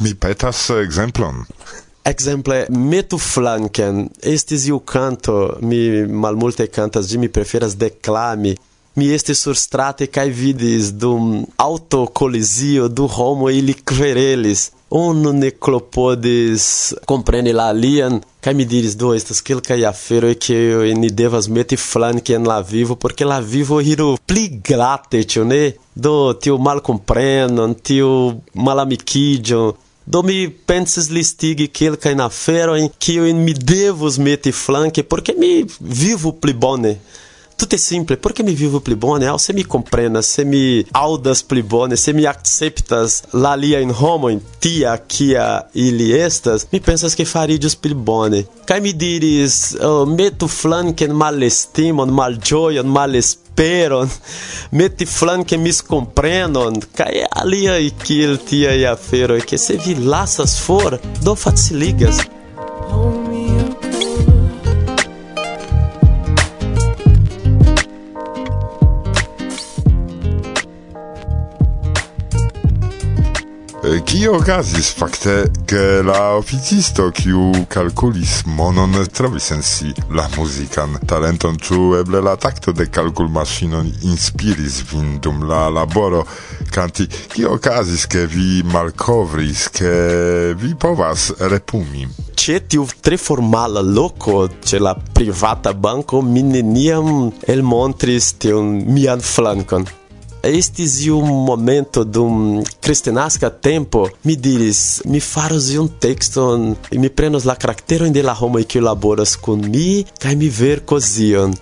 Mi petas exemplon. Exemple, metu flanken, estis iu canto, mi malmulte cantas, gi mi preferas declami, mi estis sur strate cae vidis dum autocolisio du homo ili querelis, unu ne clopodis compreni la alian, cae mi diris, do, estas aferoi que ni devas meti flanken la vivo, porque la vivo hiru pli glate, cio ne? Do, tiu mal comprenon, tiu mal amicidion, do mi pensis listigi quelcae aferoi, cio mi devus meti flanke, porque mi vivo pli bone. Tutte simple, porque mi vivo pli bone, ao se mi comprenas, se mi audas pli bone, se mi acceptas. La lia in homo, in tia, kia ili estas, mi pensas que faridius pli bone. Cai mi diris, oh, metu flanken mal estimon, mal joion, mal esperon, meti flanken mis comprenon, cai alia e kiel tia e afero, e que se vi lasas for, do faciligas. Tio okazis fakte, ke la oficisto kiu kalkulis monon trovis en si la muzikan talenton, ĉu eble la takto de kalkulmaŝinon inspiris vin dum la laboro kanti. Kio okazis, ke vi malkovris, ke vi povas repumi? Ĉe tiu tre formala loko, ĉe la privata banko, mi neniam elmontris tiun mian flankon. estes e um momento de um cristianasca tempo, me diris, me faros um texto e me prenos la caracteron de la e que laboras com mi, kai me ver cozion.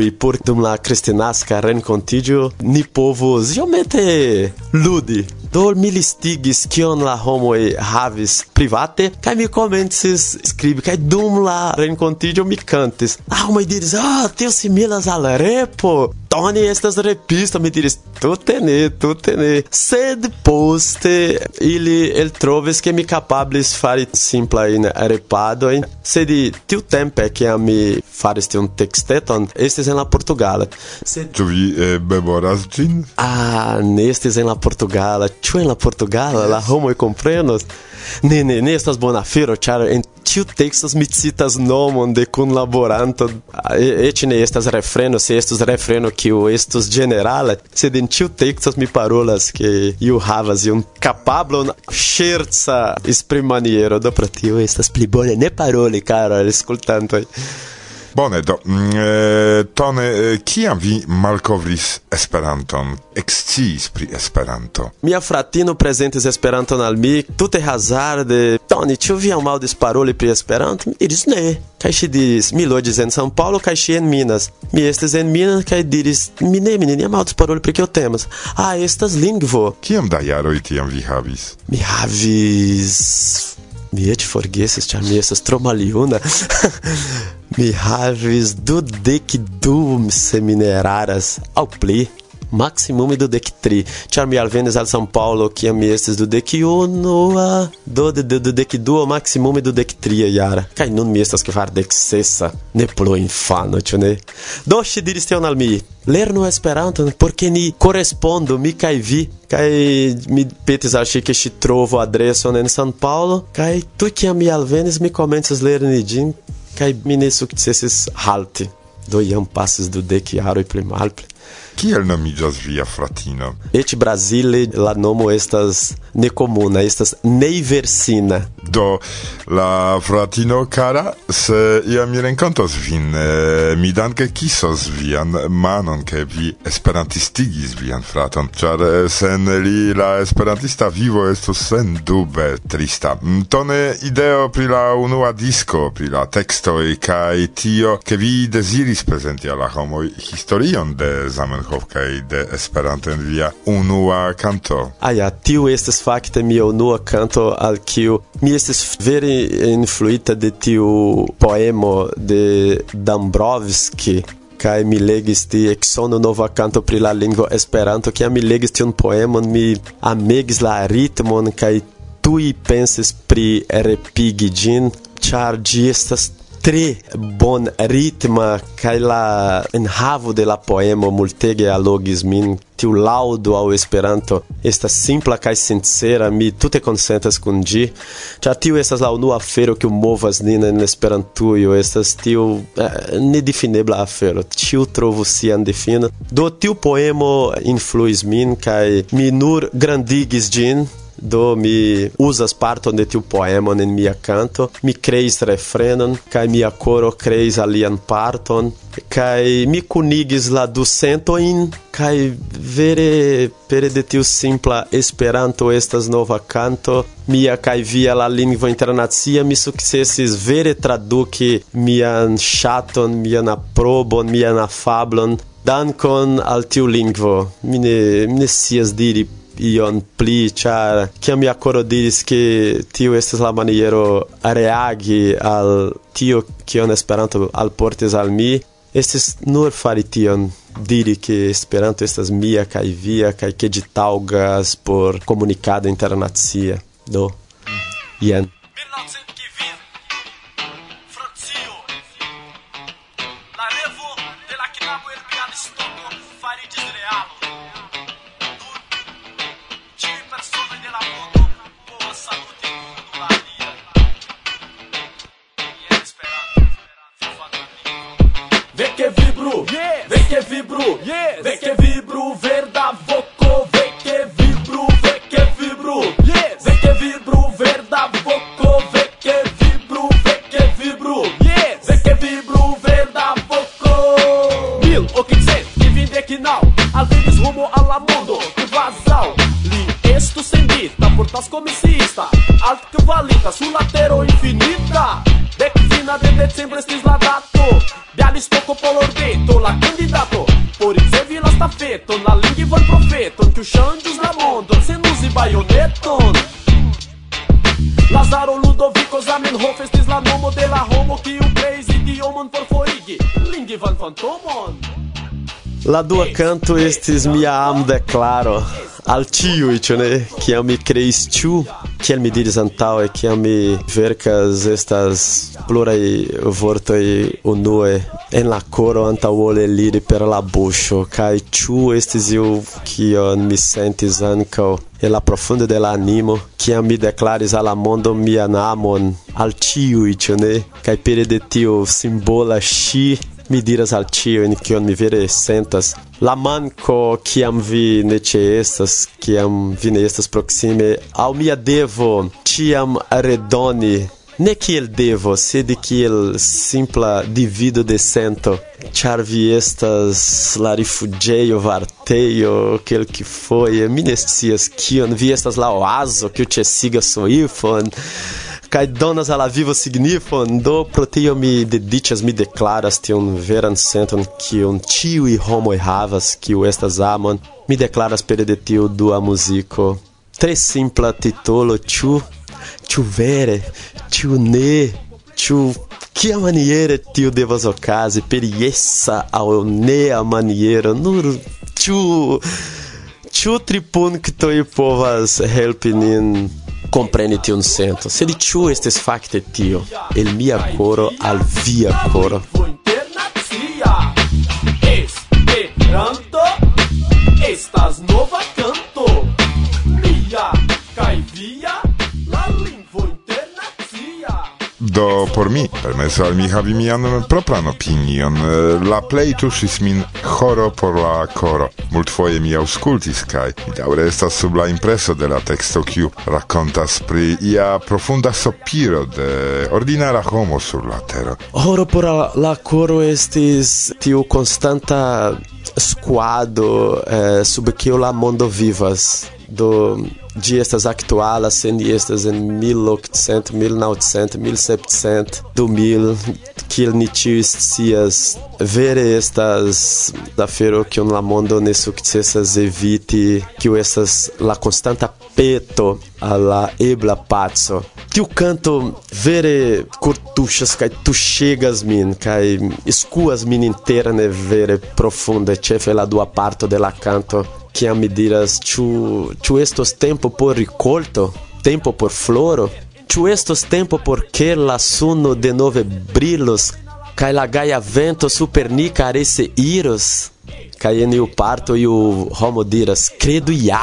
e por dum la cristianasca rencontigio, ni povos iomete ludi. Do mi listigis kion la e havis private kaj me comentes skribi kaj dum la renkontiĝo mi cantes. Roma e diris: "Ah, oh, tio similas al repo." Tony estas repisto mi diris tutte ne tutte ne sed poste ili el troves che mi capablis fari simpla in repado in sed tiu tempe che a mi faris tiu texteton estes en la portugala. Sed tu vi eh, bemoras gin ah nestes en la portugala. Tu en la portugala? Yes. la e comprenos ne ne ne estas bona fero char en tiu textos mi citas nomon de kunlaboranto. Et ne estas refreno se estus refreno kiu estus generala, sed en tiu texto mi parolas ke iu havas iun kapablon ŝerca esprimaniero do pro tio estas pli bone ne paroli, kara aŭskultantoj. Bone, do, mm, Tone, kiam vi malkovris Esperanton, exciis pri Esperanto? Mia fratino presentis Esperanton al mi, tute hazarde, Tone, ĉu vi aŭdis paroli pri Esperanto? Mi diris ne. Kaj ŝi diris, mi loĝis en São Paulo kaj ŝi en Minas. Mi estis en Minas kaj diris, mi ne, mi neniam aŭdis paroli pri kio temas. Ah, estas lingvo. Kiam da jaroj tiam vi havis? Mi havis Miet forgeses charmiesas tro maliuna. Mi havis dudek du semineraras au pli maximum do dec tri. Char mi al São Paulo, que mi estes do dec unu, do, de, de, do dec du, maximum do dec tri, jara. Kai nun mi estas que sessa, ne plo infano, ĉu ne? Do, ŝi diris tion al mi, lernu porque ni correspondo mi kaj vi, kaj mi petis al ŝi ke ŝi trovu adreson en San Paulo, kaj tuj kiam mi alvenis, mi komencis lerni ĝin, kaj mi ne sukcesis halti. Do iam pasis du dek jaroj pli malpli. Kiel nomiĝas via fratino? Et Brasile la nomo estas necomuna, estas neiversina. Do la fratino cara, se ia mi renkontos vin, eh, mi danke kisos vian manon ke vi esperantistigis vian fraton, ĉar eh, sen li la esperantista vivo estos sen dube trista. Mm, tone ideo pri la unua disco, pri la tekstoj kaj tio, ke vi desiris presenti alla la historion de Zamenhof kaj de Esperanto en via unua kanto. Ah ja, tiu estas fakte mia unua kanto al kiu mi estis vere influita de tiu poemo de Dambrovski kai mi legis ti eksono nova canto pri la lingvo Esperanto kiam mi legis tiun poemon mi amegis la ritmon kaj tui pensis pri repigi gin, char gi estas tre bon ritma kai la en havo de la poemo multege allogis min tiu laudo au esperanto esta simpla kai sincera mi tutte consentas kun gi cha tiu estas la unua afero que movas nin en esperantujo estas tiu eh, nedefinebla afero. Tiu trovo sian defino do tiu poemo influis min kai mi nur grandigis gin do mi usas parton de tiu poemo en mia canto, mi creis refrenon, kai mia coro creis alian parton, kai mi kunigis la du sentoin, kai vere pere de tiu simpla esperanto estas nova canto, mia kai via la lingvo internacia mi sukcesis vere traduki mian chaton, mian aprobon, mian afablon, dankon al tiu lingvo. Mi ne, mi ne sias diri ion pli char che mi accoro diris che tio estas la maniero reagi al tio che on esperanto al portes al mi. Estes nur fari tion diri che esperanto estas mia kai via kai che di taugas por comunicado internacia do mundo que vazal. Li esto sem dita, portas comicista. Alto que valita, su latero infinita. Dec fina de decembre estis la dato polor deito, la candidato. Por isso é exevi la na ling foi profeton Que xandius la mondon, e baioneton Lazaro Ludovico Zamenhof estis la nomo de la homo Kiu por idiomon Ling van fantomon La dua canto estes mia amo declaro al tiui, me ne, kiam que kreis me kiel antal e que kiam me verkas estas e o unue. Em la coro anta o eliri per la buŝo kaj ĉu eu iu kion mi sentis ankaŭ. En la profunda de la animo é me declares al la mondo mian amon. Al tiui, ĉu ne, kaj pere de tio simbola ŝi mi diras al cio in kion mi vere sentas. La manco kiam vi ne estas kiam vi ne estas proxime au mia devo ciam redoni. Ne kiel devo sed kiel simpla divido de sento. Char vi estas la rifugeio varteio quel que foi mi ne scias kion. Vi estas la oazo que te siga soifon kai donas ala vivo signifon do pro tio mi dediĉas mi deklaras tion veran senton kiun ĉiuj homoj havas kiu estas amon mi deklaras pere de tiu dua muziko tre simpla titolo ĉu ĉu vere ĉu ne ĉu kia maniere tio devas okazi per jesa aŭ nea maniero nur ĉu ĉu tripunktoj povas helpi nin compreni tion sento. Se di ciu estes facte tio, el mia coro al via coro. Estas nova do por mi permesu al mi havi mian propran opinion. La play tusis min horo por la koro. Multfoje mi auscultis, kaj mi daure estas sub la impreso de la texto kiu racontas pri ia profunda sopiro de ordinara homo sur la tero. Horo por la koro estis tiu constanta squado eh, sub kiu la mondo vivas do de estas aktuala se estas en 1800, 1900, 1700, 2000, kiel ni ĉiuj scias. Vere estas afero kiun la mondo ne sukcesas eviti, kiu estas la konstanta peto al la ebla paco. Tiu canto vere curtuxas kai tu chegas min kai escuas min interna vere profonda, chefe la dua parto de la canto que me diras chu chu estos tempo por ricolto tempo por floro Ĉu estos tempo por ke la suno denove brilos kaj la gaja vento super ni karese iros? Kaj en iu parto iu homo diras: Credu ja!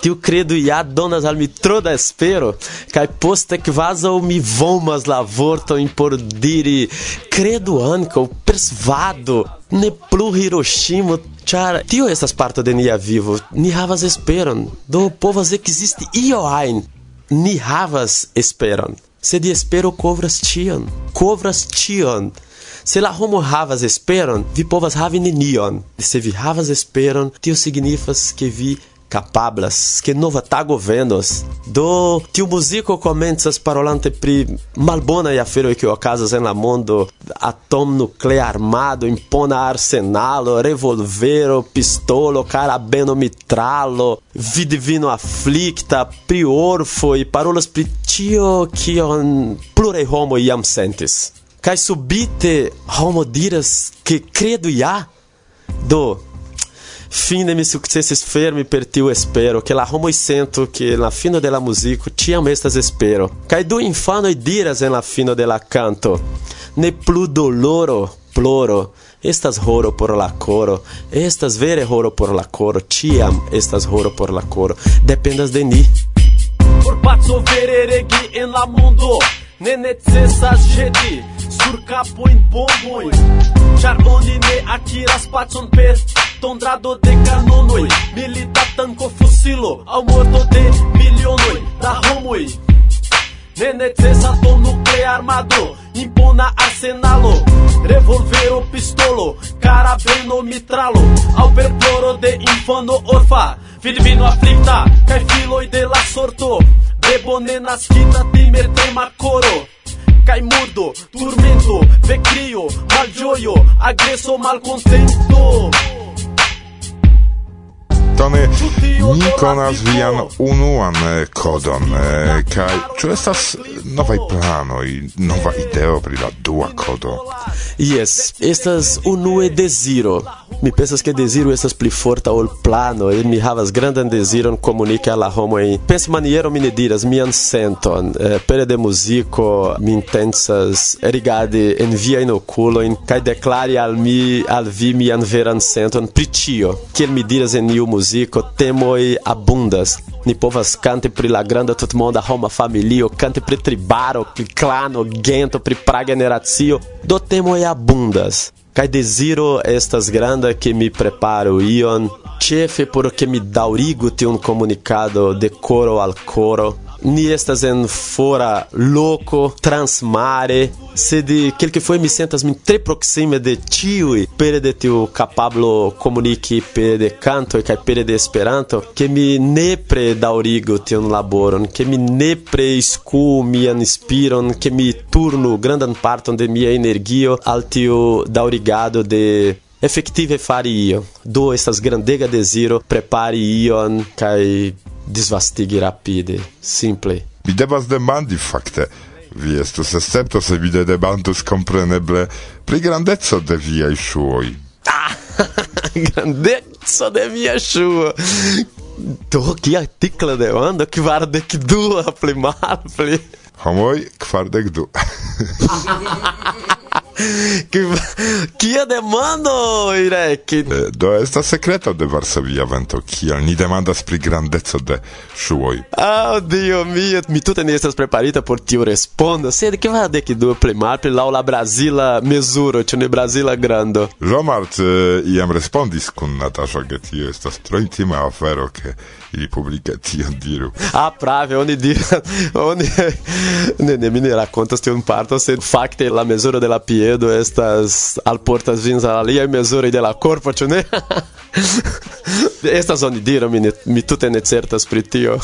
tiu credo ia donas al mi tro da espero kai poste quasi mi vomas la vorto in por diri credo anco persvado ne plu Hiroshima char tio estas parto de nia vivo ni havas esperon do povas existi io ein ni havas esperon se di espero covras tion covras tion Se la homo havas esperon, vi povas havi nenion. Se vi havas esperon, tio signifas ke vi capablas que nova tago venos do tiu muziko komencas parolante pri malbona e afero que okazas en la mondo atom nuclear armado impona arsenalo revolvero pistolo carabeno mitralo vidivino afflicta pri orfo e parolas pri tio kion plurei homo iam sentis. Kai subite homo diras que credo ja do fine mi successis fermi per tiu espero. Che la homo sento che la fino della musico tiam estas espero. Kai du infano diras en la fino della canto. Ne plu doloro ploro. Estas horo por la coro. Estas vere horo por la coro. Tiam estas horo por la coro. Dependas de ni. Por pazzo vereregi en la mundo. Ne necesas jeti sur capo in bomboi char oni ne akiras pacon per tondrado de canonoi milita tanco fusilo morto de milionoi da homoi ne necesa to nuclear armado impona arsenalo revolvero pistolo carabeno mitralo ao perploro de infano orfa filipino aflicta kai filoi de la sorto bebone nascita timer tema coro Cai mudo, turmento, vecrio, malgioio, agresso, malcontento Tony ni konas vian unuan kodon kaj ĉu estas novaj planoj nova ideo pri la dua kodo? Yes, estas unue deziro. Mi pensas ke deziro estas pli forta ol plano e mi havas grandan deziron komuniki al la homoj. Pens maniero mi ne diras mian senton eh, pere de muziko mi intensas rigardi en viajn okulojn kaj deklari al mi al vi mian veran senton pri ĉio. Kiel mi diras en iu muziko muziko temoi abundas. Ni povas canti pri la granda tutmonda homa familio canti pri tribaro pri clano gento pri pra generacio do temoi abundas. Kai desiro estas granda que mi preparo ion chefe por que mi daurigo te un comunicado de coro al coro ni estas en fora loco transmare se de quel que foi mi sentas mi tre proxime de tiui pere de tiu capablo comunique pere de canto e kai pere de esperanto que mi nepre daurigo tion laboron que mi nepre scu mi inspiron que mi turno grandan parton de mia energio al tiu daurigado de efektive fari io. Do estas grandega desiro prepari ion kai disvastigi rapide, simple. Mi devas demandi fakte, vi estus escepto se vi de demantus compreneble pri grandezzo de viai shuoi. Ah, grandezzo de via shuo! Do, kia tikla demando, kvardek du, pli mal, pli... Homoi, kvardek du. Kia demando, Irek! Eh, do estas sekreto de Varsovia vento, kial ni demandas pri grandeco de ŝuoj. Ah, oh, dio mio, mi tute ne estas preparita por tiu respondo, sed kvardek que du pli malpli laŭ la brazila mezuro, ĉu ne brazila grando. Jomart eh, iam respondis kun Natasha, ke tio estas tro intima afero, ke ili publicacion diru. Ah, prave, oni diras, oni ne ne mi ne rakontas tion parto, sed fakte la mezuro de la piedo estas alportas vins al aliaj mezuroj de la korpo, ĉu ne? estas oni diru, mi, ne, mi tute ne certas pri tio.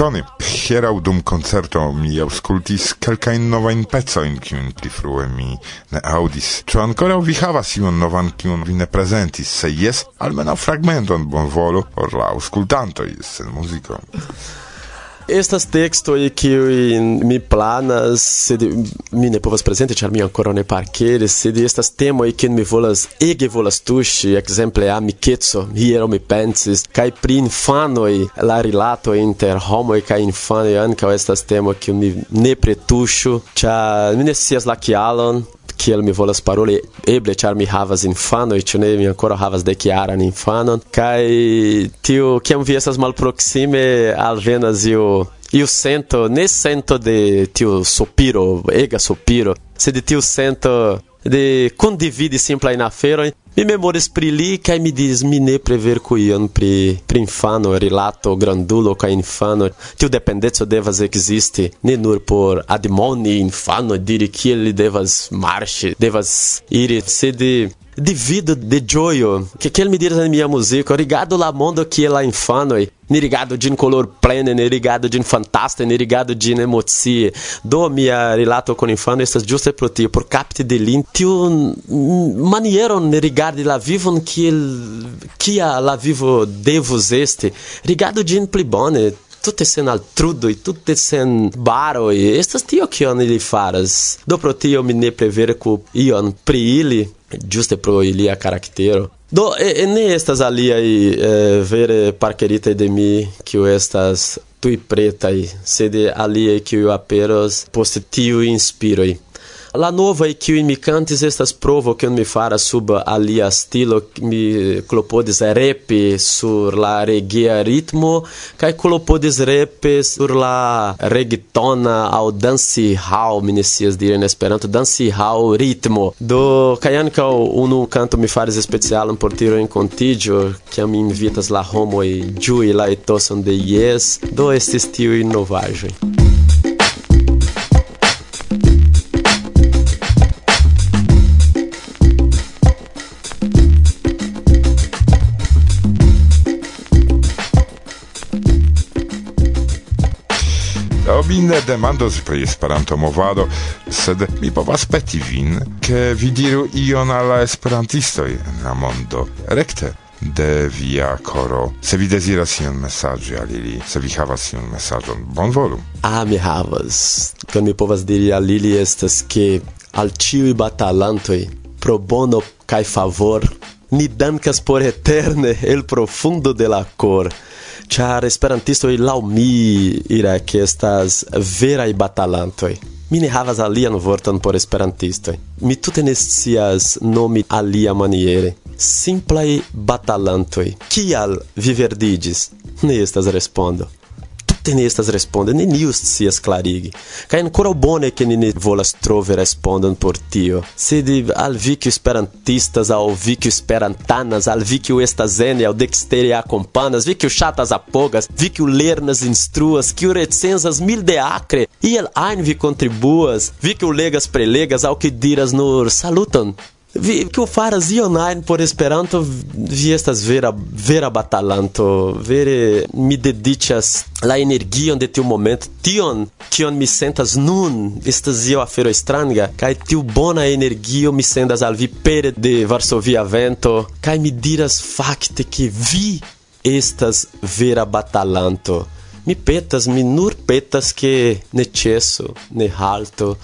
Tony, hierau dum concerto mi auscultis kelkajn novajn pecojn, kiun pli frue mi ne audis. Ĉu ancora vi havas iun novan, kiun vi ne presentis, Se jes, almeno fragmenton bonvolu por la aŭskultanto. Auscultantoi sen musico. estas texto e que mi planas se de, mi ne povas presente char mi ancora ne parquere se de estas temo e que mi volas ege volas tuŝi ekzemple a mi ketso hiero mi pensis kaj pri infanoj la rilato inter homoj kaj infanoj ankaŭ estas temo que mi ne pretuŝu ĉar mi ne scias la kialon kiel mi volas paroli eble ĉar mi havas infanoj ĉu ne? Mi ankoraŭ havas dekjaran infanon. Kaj tio kiam vi estas malproksime alvenas iu iu sento ne sento de tiu sopiro ega sopiro sed tiu sento de condividi simpla in afero Mi memoris pri li kaj mi diris mi ne preverku ion pri pri infano rilato grandulo kaj infano tiu dependeco devas ekzisti ne nur por admoni infano diri kiel li devas marŝi devas iri sed divido de joio, que ele me diras na minha música, obrigado la mondo que é la infano, ni rigado um color pleno, ni rigado um fantasta ni rigado din emozie do minha relato com infano estas justas é pro por capte de lin. Tio manieron ni de la vivo que, que la vivo devo este. rigado din pli bone altrudo e tudo tutte baro, baroi, estas tio que ele faras. Do pro tio mi ne com ion pri ili, giuste pro ilia karaktero. Do e, e ne estas aliai eh, vere parkeritaj de mi, kiu estas tui pretai, sed aliai kiuj aperos post tiu inspiroi. La nova e que mi cantes estas provo que mi fara sub alia stilo mi clopodes rap sur la regia ritmo kai clopodes rap sur la reggaetona au dance hall minesias dire en esperanto dance hall ritmo. Do kai anka unu canto mi fares especial un portiro en contigio que mi invitas la homo e giui la etoson de yes. Do estes tio innovaĵoj vi ne demandos pri Esperanto-movado, sed mi povas peti vin, ke vi diru ion al la esperantistoj en la mondo. Rekte, de via coro. Se vi desiras ion messaggi al ili, se vi havas ion messagion, bon volu. Ah, mi havas. Kan mi povas diri al ili estas ke al ciui batalantoi pro bono kai favor ni dankas por eterne el profundo de la cor. Char esperantisto laŭ mi ira ke estas vera i batalanto. Mi ne havas alian vorton por esperantisto. Mi tute ne scias nomi alia maniere. Simplaj batalanto. Kial vi verdigis? Ne estas respondo. te estas respondo, se as clarig Kaj ankoraŭ bone que ni volas trover respondam por tio. Sed al alvi que esperantistas, al vi esperantanas, alvi que o estas ene, al dekstere akompanas, vi o chatas apogas, vi que o lernas instruas, que o recensas mil de acre, e ajn vi contribuas vi que o legas prelegas, ao que diras nur salutam. Vi que faras ionain por Esperanto vi estas vera vera batalanto vere mi dediĉas la energion de tiu momento tion kion mi sentas nun estas io afero stranga kaj tiu bona energio mi sendas al vi pere de Varsovia vento kaj mi diras fakte ke vi estas vera batalanto mi petas mi nur petas ke ne ĉeso ne halto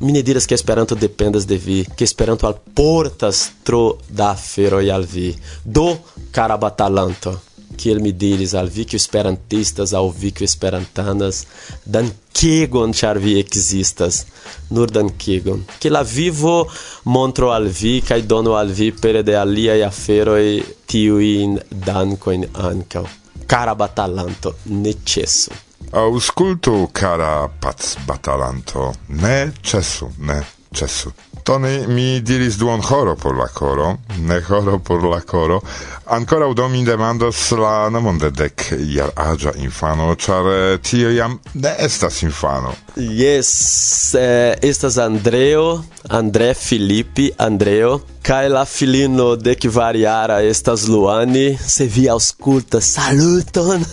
mi ne diras que Esperanto dependas de vi, que Esperanto alportas tro da feroj al vi. Do, cara batalanto, kiel mi diris al vi que esperantistas al vi que esperantanas, dankegon ĉar vi ekzistas, nur dankegon. Que la vivo montro al vi kaj dono al vi pere de aliaj aferoj tiujn dankojn ankaŭ. cara Battalanto, necesso. Ausculto, cara Paz Battalanto, necesso, necesso. Tone mi diris duon horo por la coro, ne horo por la coro. Ancora udo mi demandas la nomon de dec iar agia infano, char eh, tio iam ne estas infano. Yes, eh, estas Andreo, André Filippi, Andreo, Kai la filino de que variara estas Luani, se vi ausculta saluton.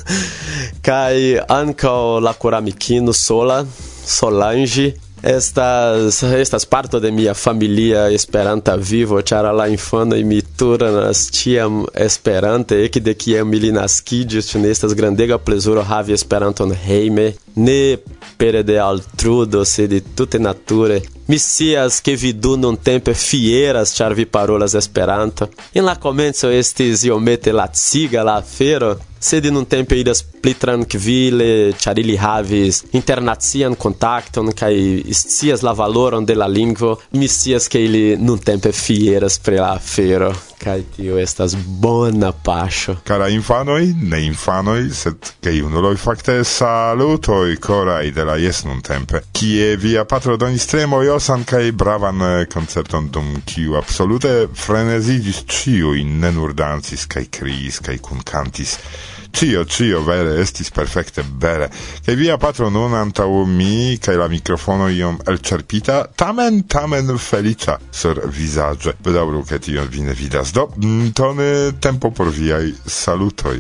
Kai anca la koramikino sola, Solange estas estas parto de mia familia esperanta vivo chara la infano mi turnas tiam esperante e que de que mi naskidis nestas grandega plezuro havi esperanton heime ne pere de altrudo sed tutte nature mi sias che vi du non tempe fieras char vi parolas esperanto in la comenzo estis iomete latsiga la afero sed nun tempe idas pli tranquille char ili havis internazian contacton kai scias la valoron de la lingvo. Mi sias che ili nun tempe fieras pre la afero Kai tio estas bona pascio. Cara infanoi, ne infanoi, sed che junuloi fakte salutoi corai de la jes nun tempe. Kie via patro donis tre mojosan kai bravan eh, concerton dum kiu absolute frenezigis ciui, ne nur dancis kai kriis kai kun cantis. Cio, cio, vere, estis perfecte bere. Kaj via patro nun antau mi, kaj la mikrofono iom elcerpita, tamen, tamen felicia sur vizaĝe. Bedaŭru, ke tion vi ne vidas. Do, mm, tony tempo por viaj salutoj.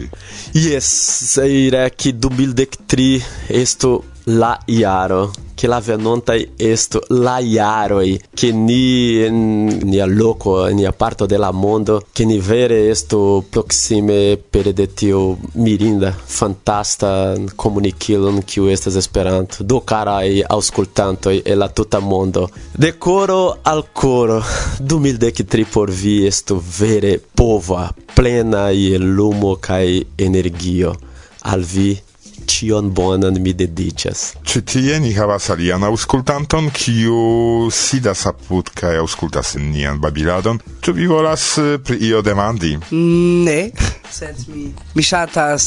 Yes, Seira, ki dubildek tri esto la iaro che la venonta esto la iaroi che ni en nia loco en nia parto de la mondo che ni vere esto proxime per de tio mirinda fantasta comunicilon che estas esperanto do carai auscultanto e la tuta mondo. De coro al coro du mil dec tri por vi esto vere pova plena e lumo kai energio. Al vi cion bonan mi dedicas. Ĉi tie ni havas alian aŭskultanton, kiu sidas apud kaj aŭskultas nian babiladon. Ĉu vi volas eh, pri io demandi? Ne sed mi mi ŝatas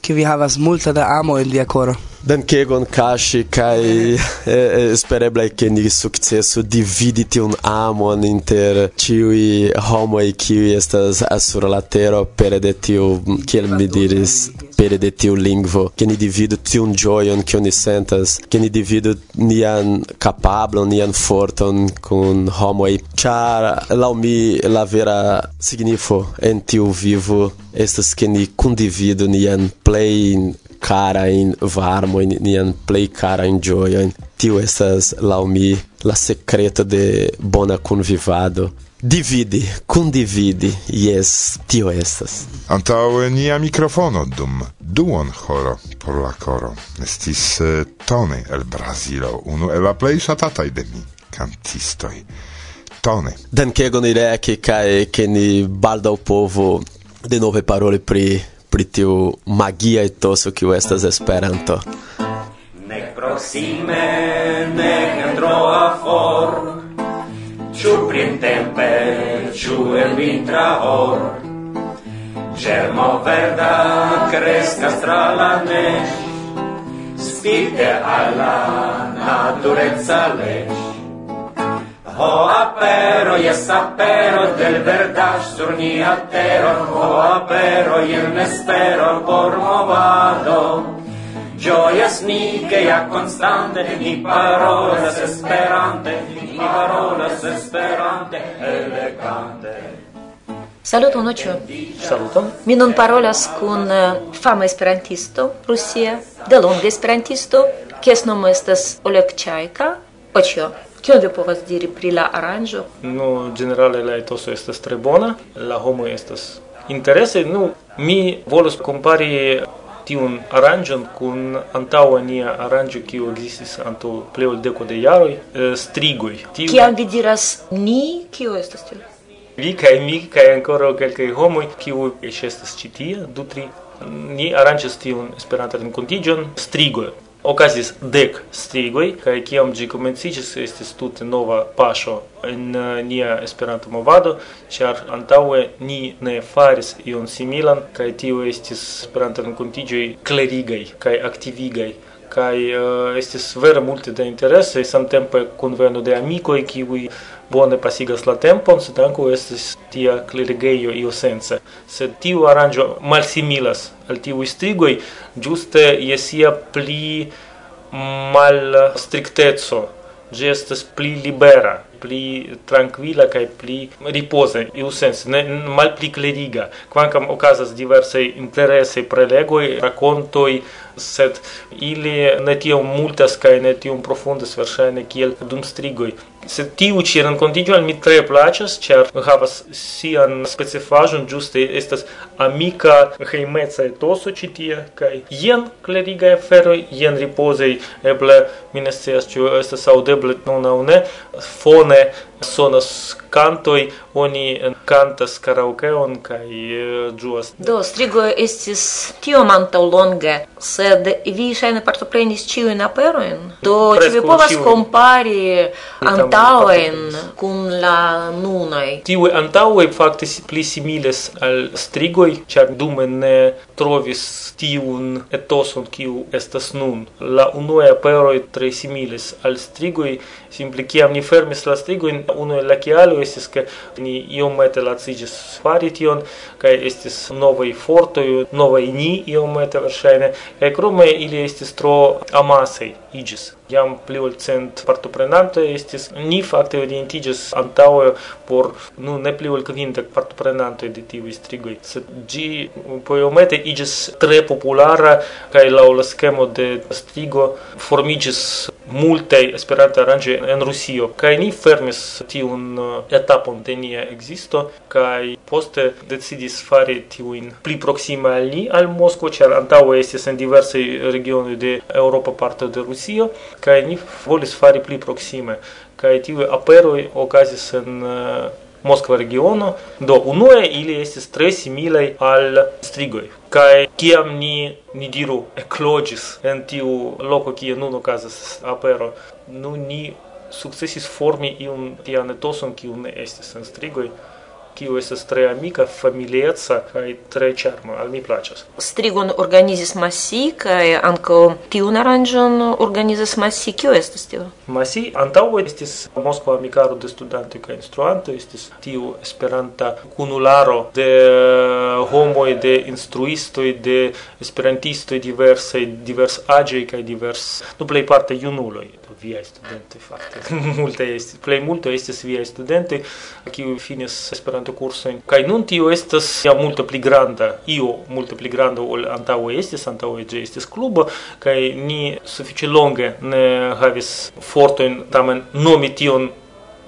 ke vi havas multa da amo en via koro. Dankegon Kaŝi kaj espereble ke ni sukcesu dividi tiun amon inter ĉiuj homoj kiuj estas sur la tero pere de tiu kiel mi diris pere de tiu lingvo ke ni dividu tiun ĝojon ke ni sentas ke ni dividu nian kapablon nian forton kun homoj ĉar laŭ mi la vera signifo en tiu vivo estas ke ni kundividu nian plej carajn varmojn, nian plej carajn ĝojojn. Tio estas laumi la secreta de bona convivado Dividi, condivide, yes, tio estas. Antau nia mikrofono dum duon horo por la coro. estis eh, Tone el Brazilo, unu el la plej ŝatataj de mi cantistoi. Tone. Dankegon Irek kaj ke ni baldaŭ povu de nove paroli pri pri tiu magia etoso kiu estas Esperanto. nek proxime, nek troa for, ciu printempe, ciu en vintra hor, germo verda crescas tra la nesh, spite alla naturezza lesh. Ho apero, yes apero, del verda sur ni atero, ho apero, in espero por movado. Gioias mi che a constante, ni parolas esperante, ni parolas esperante, elegante. Saluton, nocio. Saluto. Mi non parolas kun eh, fama esperantisto rusia, delonge esperantisto, kies nomo estas Oleg Chaika, Ocio. Kio vi povas diri pri la aranĝo? Nu, ĝenerale la etoso estas tre bona, la homoj estas interese. Nu, mi volus kompari tiun aranĝon kun antaŭa nia aranĝo kiu ekzistis antaŭ plej ol deko de jaroj, eh, strigoj. Tiu... Kiam vi diras ni, kio estas tio? Vi kaj mi kaj ankoraŭ kelkaj homoj kiu eĉ estas ĉi tie, du tri ni aranĝas tiun Esperantan renkontiĝon strigoj okazis dek strigoj kaj kiam ĝi komenciĝis estis tute nova paŝo en eh, nia Esperanto-movado, ĉar antaŭe ni ne faris ion similan kaj tio estis Esperanto-renkontiĝoj klerigaj kaj aktivigaj. Kaj uh, estis vere multe da interese samtempe kunveno de amikoj kiuj bone pasigas la tempon, sed ankaŭ estis tia klerigejo iusence. Sed tiu aranĝo malsimilas al tiu strigoj ĝuste je sia pli malstrikteco ĝi estas pli libera, pli tranquilla kai pli ripoza, iu sens ne malpli kleriga. Kvankam okazas diverse interesaj prelegoi rakontoj, sed ili ne tiom multas kai ne tiom profundas verŝajne kiel dum strigoi se tiu ci rencontigio al mi tre plaĉas, ĉar havas sian specifajon giuste estas amica hejmeca etoso ci tie kai jen klerigaj aferoj, jen ripozaj, eble minestias ne estas audeble non au ne, fone sonas cantoi oni cantas karaokeon kaj eh, ĝuas. Do strigo estis tiom antaŭlonge, sed vi shaine partoprenis ĉiujn aperojn, do ci vi povas kompari antauen kun la nunoj. tiu antaŭe fakte pli similas al strigoj, ĉar dume ne trovis tiun etoson kiu estas nun. La unue aperoj tre similis al strigoj, simple kiam ni fermis la strigojn, unu el la kialoj estis ke ni iomete laciĝis fari tion kaj estis novaj fortoj, novaj ni iomete verŝajne kaj krome ili estis tro amasaj iĝis. Jam pli ol cent partoprenantoj estis ni fakte orientiĝis antaŭe por nu ne pli ol kvindek partoprenantoj de tiuj strigoj, sed ĝi po iomete igis tre populara kaj laŭ la skemo de Stigo formiĝis multaj Esperanto aranĝoj en Rusio. Kaj ni fermis tiun uh, etapon de nia ekzisto kaj poste decidis fari tiujn pli proksime al ni al Moskvo ĉar antaŭe estis en diversaj regionoj de Eŭropa parto de Rusio kaj ni volis fari pli proksime. Kaj tiuj aperoj okazis en uh, Moskva regiono do unue ili estis tre similaj al strigoj kai kiam ni ni diru eklogis en tiu loko kie nun okazas apero nu ni sukcesis formi iun tian etoson kiu ne estis en strigoj kiu estas tre amika, familieca kaj tre ĉarma. Al mi plaĉas. Strigon organizis Masi kaj ankaŭ tiun aranĝon organizas Masi. Kio estas tio? Masi antaŭe estis Moskva amikaro de studantoj kaj instruantoj, estis tiu Esperanta kunularo de eh, homoj, de instruistoj, de esperantistoj diversaj, divers aĝoj kaj divers, nu plejparte junuloj via studente fakte. Multe estis plej multo estis via studente qui finis Esperanto kurso kaj nun tio estas ja multe pli granda io multe pli granda ol antaŭe estis antaŭe ĝi estis klubo kaj ni sufiĉe longe ne havis fortojn tamen nomi tion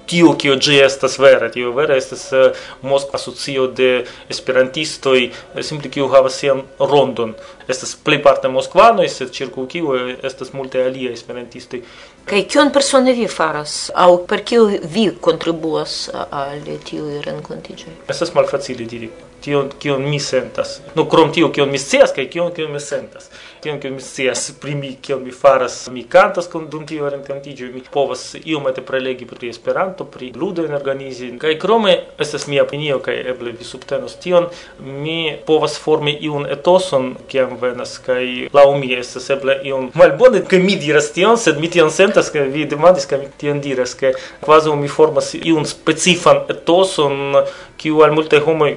tio kio ĝi estas vera tio vera estas eh, Moskva asocio de esperantistoj eh, simple kiu havas sian rondon. Estas plejparte moskvanoj sed ĉirkaŭ kiu eh, estas multe aliaj esperantistoj. Kaj kion persone vi faras? Aŭ per kiu vi kontribuas al tiuj renkontiĝoj? Estas malfacile diri tion kion mi sentas. No krom tio kion mi scias kaj kion kion mi sentas tion kion mi scias pri mi kion mi faras mi kantas kun dum tiu renkontiĝo mi povas iomete prelegi pri Esperanto pri ludojn organizi kaj krome estas mia opinio kaj eble vi subtenos tion mi povas formi iun etoson kiam venas kaj laŭ mi estas eble iom malbone ke mi diras tion sed mi tion sentas ke vi demandis ke mi tion diras ke kvazaŭ mi formas iun specifan etoson kiu al multaj homoj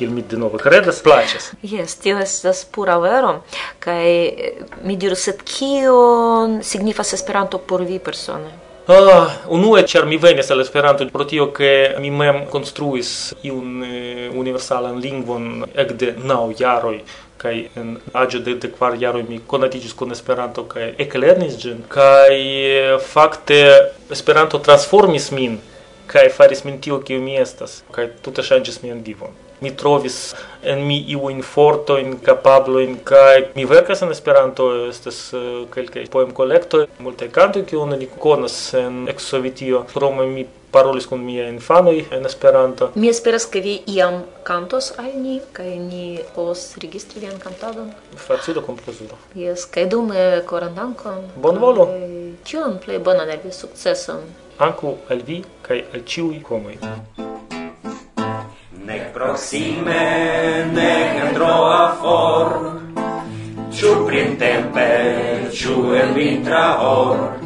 kiel mi denove credas plaĉas. Jes tio estas pura vero kaj eh, mi dirus sed kion signifas Esperanto por vi persone? Ah, unue ĉar mi venis al Esperanto pro tio ke mi mem konstruis iun eh, universalan lingvon ekde naŭ jaroj kai en age de dekvar jaro mi konatigis kun Esperanto kai eklernis ĝin. Kai eh, fakte Esperanto transformis min kai faris min tio kiu mi estas kai tute ŝanĝis mian vivon mi trovis en mi iu in forto in capablo in kaj mi verkas en Esperanto estas eh, kelkaj poemkolektoj multe kanto ki oni konas en eksovetio krome mi parolis kun mia infanoj en Esperanto. Mi esperas ke vi iam kantos al ni kaj ni povos registri vian kantadon. facilo kompozuro Jes, kaj dume koran dankon. Bonvolu. Tion plej bonan al vi sukceson. Anku al vi kaj al ĉiuj homoj. Mm. Nec proxime, nec androa for, Ciu prin tempe, ciu en vintra or,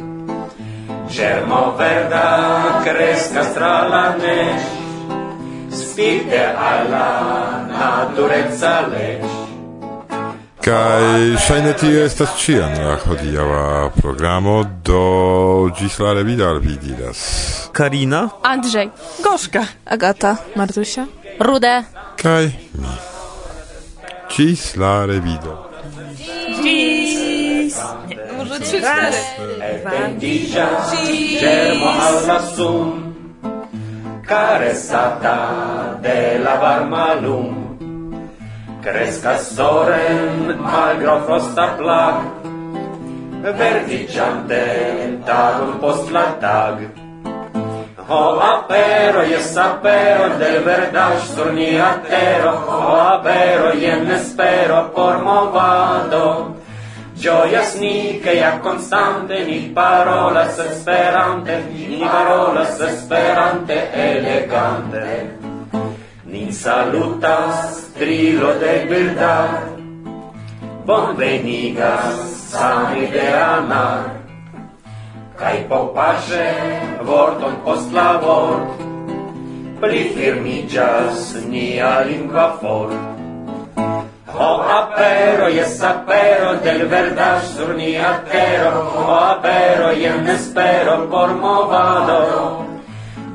Germo verda crescas tra la neș, Spite alla naturezza leș, Kai shine ti estas cian la hodiaŭa programo. Do ĝis la revida al vi diras. Karina, Andrzej, Gorzka, Agata, Martusia. Ruda Kai. mi. Cis la revido. Cis! Może trzy, cztery. Etendigia, germo alla sum, caressata de la varmalum. Cresca soren malgra frosta plag, verdiciante tagum post la tag. Ho apero, jes apero, del verdaj sur nia tero, Ho apero, jen espero por movado. Gioias ni, che a constante ni parolas esperante, ni parolas esperante elegante. Nin salutas trilo de bildar, Bon venigas, sani de amar, kai po pace vorton post la vort, pli firmigas nia lingua fort. ho apero, jes apero, del verdad sur ni atero ho apero, jen espero por movado.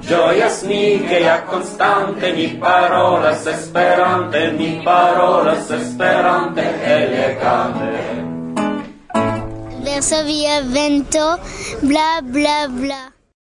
Gioias ni che a constante ni parolas esperante, ni parolas esperante elegante. Verso via vento, bla bla bla.